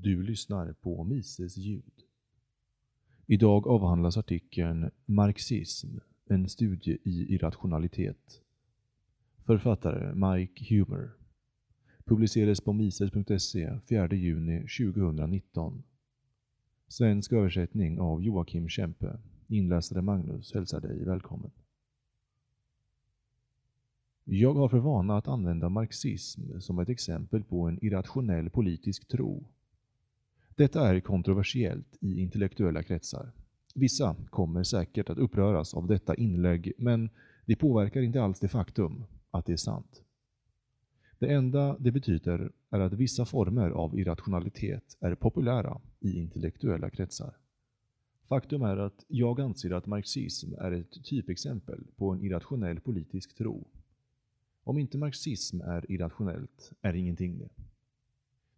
Du lyssnar på Mises ljud. Idag avhandlas artikeln Marxism, en studie i irrationalitet. Författare Mike Humer. Publicerades på mises.se 4 juni 2019. Svensk översättning av Joakim Kempe. Inläsare Magnus hälsar dig välkommen. Jag har för vana att använda marxism som ett exempel på en irrationell politisk tro. Detta är kontroversiellt i intellektuella kretsar. Vissa kommer säkert att uppröras av detta inlägg, men det påverkar inte alls det faktum att det är sant. Det enda det betyder är att vissa former av irrationalitet är populära i intellektuella kretsar. Faktum är att jag anser att marxism är ett typexempel på en irrationell politisk tro. Om inte marxism är irrationellt är ingenting det.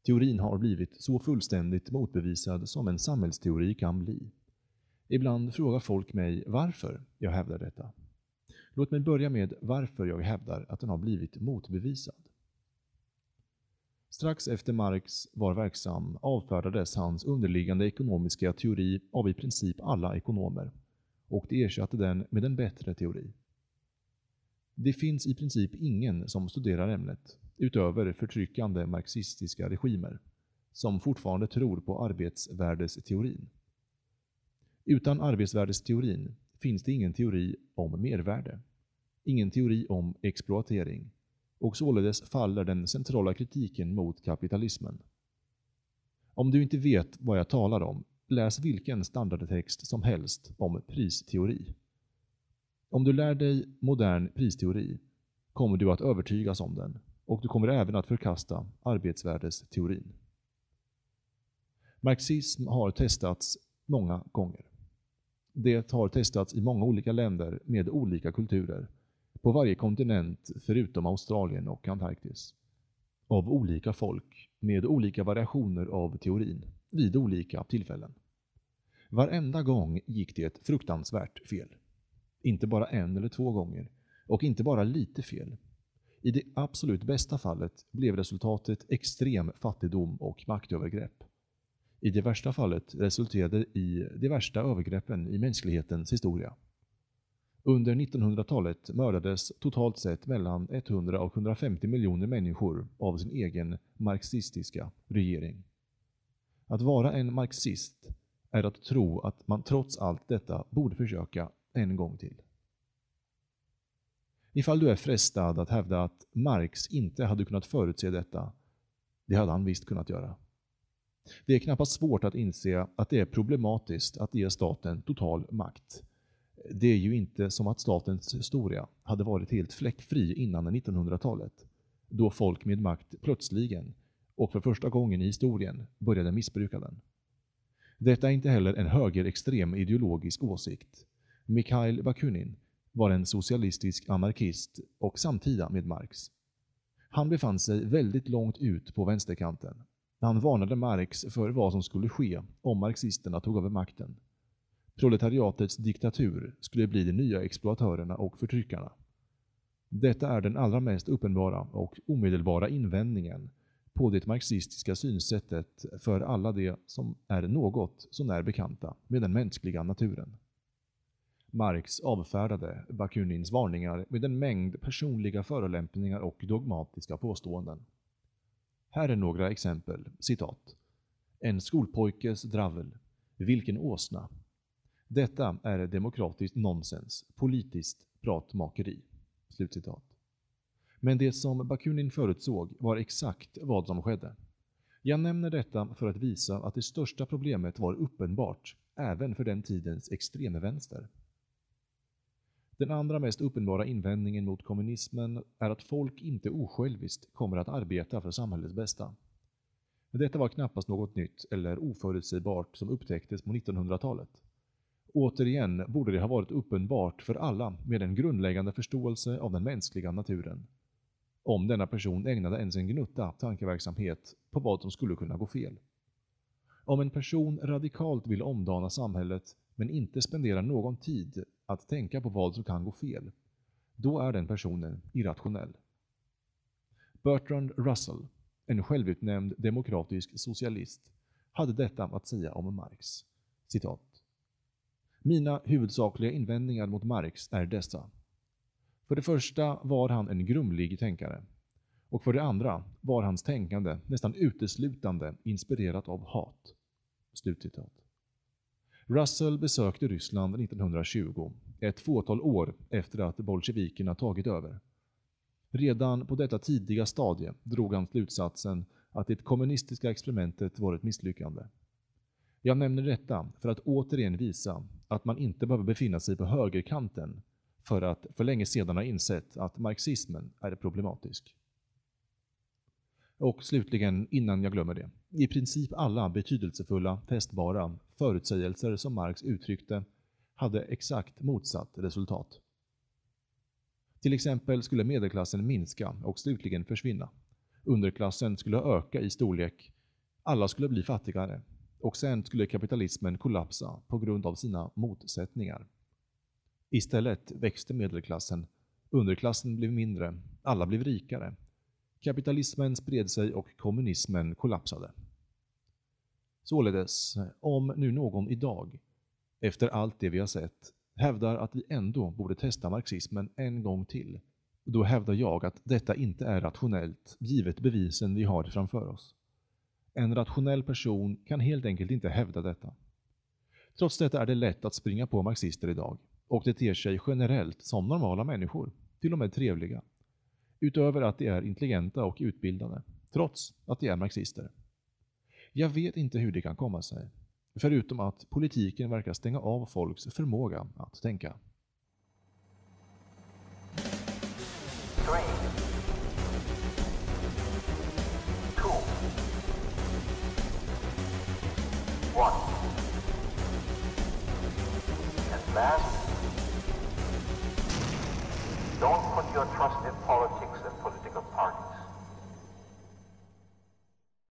Teorin har blivit så fullständigt motbevisad som en samhällsteori kan bli. Ibland frågar folk mig varför jag hävdar detta. Låt mig börja med varför jag hävdar att den har blivit motbevisad. Strax efter Marx var verksam avfärdades hans underliggande ekonomiska teori av i princip alla ekonomer och de ersatte den med en bättre teori. Det finns i princip ingen som studerar ämnet, utöver förtryckande marxistiska regimer, som fortfarande tror på arbetsvärdesteorin. Utan arbetsvärdesteorin finns det ingen teori om mervärde, ingen teori om exploatering och således faller den centrala kritiken mot kapitalismen. Om du inte vet vad jag talar om, läs vilken standardtext som helst om pristeori. Om du lär dig modern pristeori kommer du att övertygas om den och du kommer även att förkasta arbetsvärdesteorin. Marxism har testats många gånger. Det har testats i många olika länder med olika kulturer, på varje kontinent förutom Australien och Antarktis, av olika folk med olika variationer av teorin vid olika tillfällen. Varenda gång gick det fruktansvärt fel. Inte bara en eller två gånger, och inte bara lite fel. I det absolut bästa fallet blev resultatet extrem fattigdom och maktövergrepp. I det värsta fallet resulterade i de värsta övergreppen i mänsklighetens historia. Under 1900-talet mördades totalt sett mellan 100 och 150 miljoner människor av sin egen marxistiska regering. Att vara en marxist är att tro att man trots allt detta borde försöka en gång till. Ifall du är frestad att hävda att Marx inte hade kunnat förutse detta, det hade han visst kunnat göra. Det är knappast svårt att inse att det är problematiskt att ge staten total makt. Det är ju inte som att statens historia hade varit helt fläckfri innan 1900-talet, då folk med makt plötsligen, och för första gången i historien, började missbruka den. Detta är inte heller en högerextrem ideologisk åsikt. Mikhail Bakunin var en socialistisk anarkist och samtida med Marx. Han befann sig väldigt långt ut på vänsterkanten. Han varnade Marx för vad som skulle ske om marxisterna tog över makten. Proletariatets diktatur skulle bli de nya exploatörerna och förtryckarna. Detta är den allra mest uppenbara och omedelbara invändningen på det marxistiska synsättet för alla de som är något så när bekanta med den mänskliga naturen. Marx avfärdade Bakunins varningar med en mängd personliga förolämpningar och dogmatiska påståenden. Här är några exempel, citat. En skolpojkes dravel. Vilken åsna. Detta är demokratiskt nonsens, politiskt pratmakeri. Slutcitat. Men det som Bakunin förutsåg var exakt vad som skedde. Jag nämner detta för att visa att det största problemet var uppenbart även för den tidens extremvänster. Den andra mest uppenbara invändningen mot kommunismen är att folk inte osjälviskt kommer att arbeta för samhällets bästa. Detta var knappast något nytt eller oförutsägbart som upptäcktes på 1900-talet. Återigen borde det ha varit uppenbart för alla med en grundläggande förståelse av den mänskliga naturen. Om denna person ägnade ens en gnutta tankeverksamhet på vad som skulle kunna gå fel. Om en person radikalt vill omdana samhället men inte spenderar någon tid att tänka på vad som kan gå fel, då är den personen irrationell. Bertrand Russell, en självutnämnd demokratisk socialist, hade detta att säga om Marx. Citat. Mina huvudsakliga invändningar mot Marx är dessa. För det första var han en grumlig tänkare. Och för det andra var hans tänkande nästan uteslutande inspirerat av hat. Slutcitat. Russell besökte Ryssland 1920, ett fåtal år efter att bolsjevikerna tagit över. Redan på detta tidiga stadie drog han slutsatsen att det kommunistiska experimentet var ett misslyckande. Jag nämner detta för att återigen visa att man inte behöver befinna sig på högerkanten för att för länge sedan ha insett att marxismen är problematisk. Och slutligen, innan jag glömmer det, i princip alla betydelsefulla, testbara förutsägelser som Marx uttryckte hade exakt motsatt resultat. Till exempel skulle medelklassen minska och slutligen försvinna. Underklassen skulle öka i storlek, alla skulle bli fattigare och sen skulle kapitalismen kollapsa på grund av sina motsättningar. Istället växte medelklassen, underklassen blev mindre, alla blev rikare. Kapitalismen spred sig och kommunismen kollapsade. Således, om nu någon idag, efter allt det vi har sett, hävdar att vi ändå borde testa marxismen en gång till, då hävdar jag att detta inte är rationellt, givet bevisen vi har framför oss. En rationell person kan helt enkelt inte hävda detta. Trots detta är det lätt att springa på marxister idag, och det ter sig generellt som normala människor, till och med trevliga. Utöver att de är intelligenta och utbildade, trots att de är marxister. Jag vet inte hur det kan komma sig, förutom att politiken verkar stänga av folks förmåga att tänka. Don't put your trust in politics